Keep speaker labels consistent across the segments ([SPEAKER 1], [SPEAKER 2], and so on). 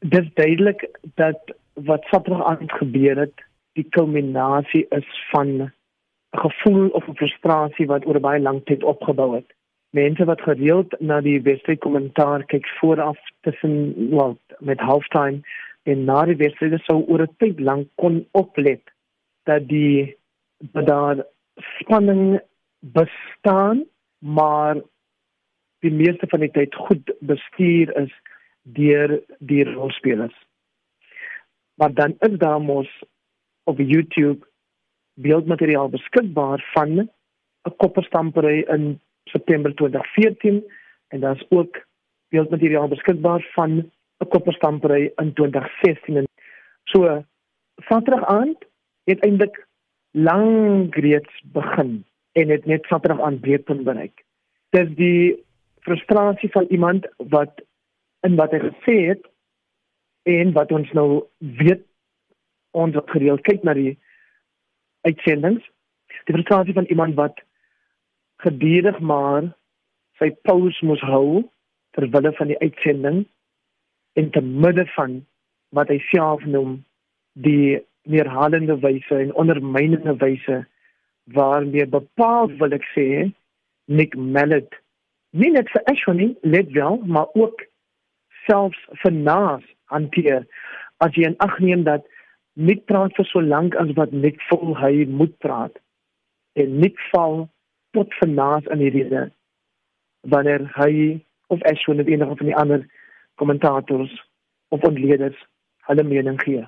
[SPEAKER 1] dis duidelik dat wat Saterdag aand gebeur het, die kulminasie is van 'n gevoel of 'n frustrasie wat oor baie lank tyd opgebou het. Mense wat gereeld na die wedstryd kommentaar kyk vooraf tussen wel met halftime en na die wedstryd sou oor 'n tyd lank kon oplet dat die dat daar spanning bestaan, maar die meeste van die tyd goed bestuur is deur die rolspelers. Maar dan is daar mos op YouTube beeldmateriaal beskikbaar van 'n kopperstampery in September 2014 en daar's ook beeldmateriaal beskikbaar van 'n kopperstampery in 2016. So Saterdag aand het eintlik lank reeds begin en het net Saterdag aand breedpunt bereik. Dis die frustrasie van iemand wat in wat hy gesê het en wat ons nou weet ons het gereeld kyk na die uitsendings. Die frustrasie van iemand wat gedurig maar sy pause moes hou ter wille van die uitsending en te midde van wat hy self noem die neerhalende wyse en ondermynende wyse waarmee bepaal wil ek sê Nick Mallet nie net vir Ashwini let wel maar ook selfs vir naas hanteer as jy in ag neem dat Nick praat vir so lank as wat Nick voel hy moet praat en Nick val tot vir naas in die rede wanneer hy of Ashwin of enige van die ander kommentators of ontleeders hulle mening gee.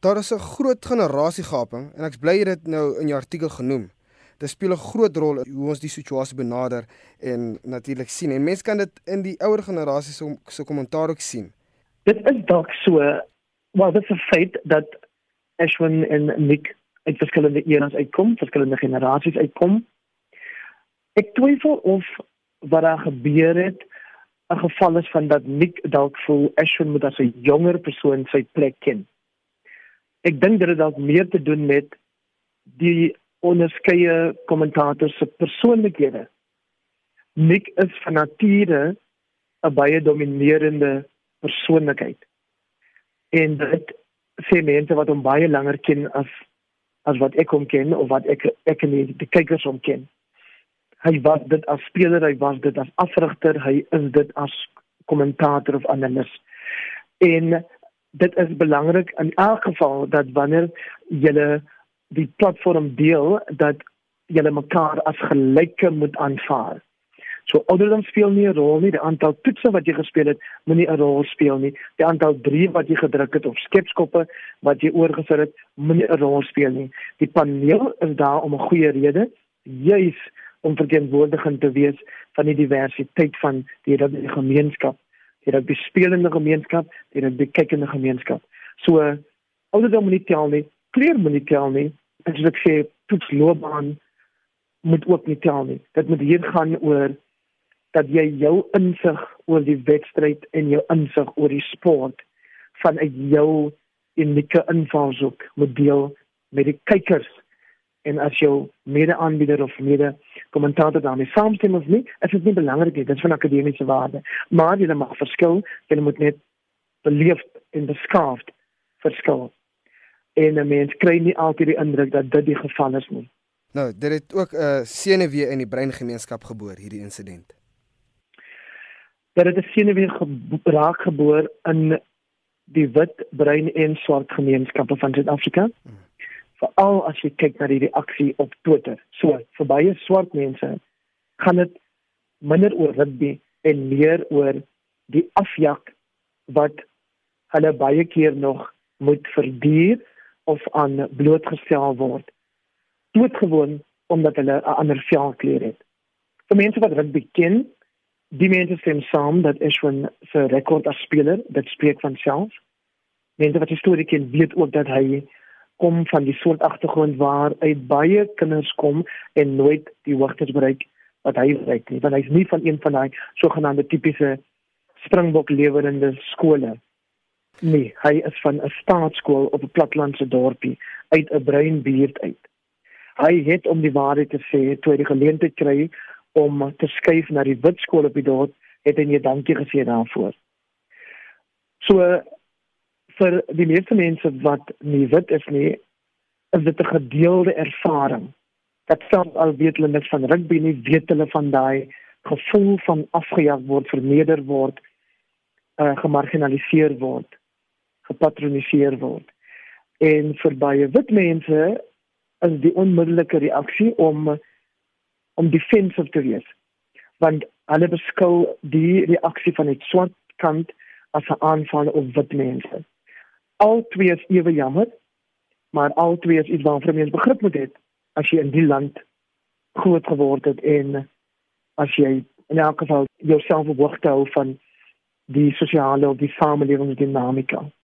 [SPEAKER 2] Daar is 'n groot generasiegaping en ek's bly jy dit nou in jou artikel genoem. Dit speel 'n groot rol hoe ons die situasie benader en natuurlik sien. En mense kan dit in die ouer generasie se se kommentaar ook sien.
[SPEAKER 1] Dit is dalk so, well, dit is feit dat Ashwin en Nick uit verskillende eras uitkom, verskillende generasies uitkom. Ek twyfel of wat daar gebeur het 'n geval is van dat Nick dalk voel Ashwin moet as 'n jonger persoon sy plek ken. Ek dink dit het dalk meer te doen met die onderskeie kommentators se persoonlikhede. Nick is van nature 'n baie dominerende persoonlikheid. En dit sê mense wat hom baie langer ken as as wat ek hom ken of wat ek ek en die, die kykers hom ken. Hy was dit as speler, hy was dit as afrigter, hy is dit as kommentator of analis. En dit is belangrik in elk geval dat wanneer jy die platform deel dat julle mekaar as gelyke moet aanvaar. So ouderdom speel nie 'n rol nie, die aantal toetse wat jy gespeel het moenie 'n rol speel nie. Die aantal briewe wat jy gedruk het of skepskoppe wat jy oorgesit het moenie 'n rol speel nie. Die paneel is daar om 'n goeie rede, juis om verteenwoordigend te wees van die diversiteit van die rugby gemeenskap, die rugby spelende gemeenskap, die rugby kykende gemeenskap. So ouderdom moenie tel nie, kleur moenie tel nie, as ek sê toetsloopbaan moet ook nie tel nie. Dit moet hier gaan oor dat jy jou insig oor die wedstryd en jou insig oor die sport vanuit jou unieke invalshoek moet deel met die kykers en as jou mede-aanbieder of mede-kommentator daarmee saamstem of nie, is dit nie belangrik nie, dit is van akademiese waarde. Maar jy mag verskil, jy moet net beleefd en beskaafd verskil en 'n mens kry nie altyd die indruk dat dit die geval is nie.
[SPEAKER 2] Nou, dit het ook 'n uh, senuwee in die breingemeenskap geboor hierdie insident.
[SPEAKER 1] Dat dit 'n senuwee gebraak geboor in die wit, bruin en swart gemeenskappe van Suid-Afrika. Hmm. Veral as jy kyk na die reaksie op Twitter. So, vir baie swart mense gaan dit minder oor rugby en meer oor die afjak wat hulle baie keer nog moet verduur of aan blootgestel word. Doodgewoon omdat hulle 'n ander velkleur het. Vir mense wat rugby ken, die mense stem saam dat Ashwin se rekord as speler, dit spreek van self. Mense wat histories ken, weet ook dat hy kom van die soort agtergrond waar uit baie kinders kom en nooit die hoogtes bereik wat hy bereik nie. Want hy's nie van een van daai sogenaamde tipiese springbok lewerende skole Nee, hy is van 'n staatskool op 'n platlandse dorpie uit 'n bruin buurt uit. Hy het om die waarheid te sê, toe hy die geleentheid kry om te skuif na die wit skool op die dorp, het hy net dankie gesê daarvoor. So vir die meeste mense wat nie wit is nie, is dit 'n gedeelde ervaring. Dat self al weet hulle niks van rugby nie, weet hulle van daai gevoel van afgejaag word, verneder word, uh, gemarginaliseer word, gepatroniseer word. En vir baie wit mense is die onmiddellike reaksie om om defensive te wees. Want hulle beskou die reaksie van die swart kant as 'n aanval op wit mense. Al twee is ewe jammer, maar al twee is iets waarvan mens begrip moet hê as jy in die land groot geword het en as jy in elk geval jouself hoogte hou van die sosiale of die samelewingsdinamika.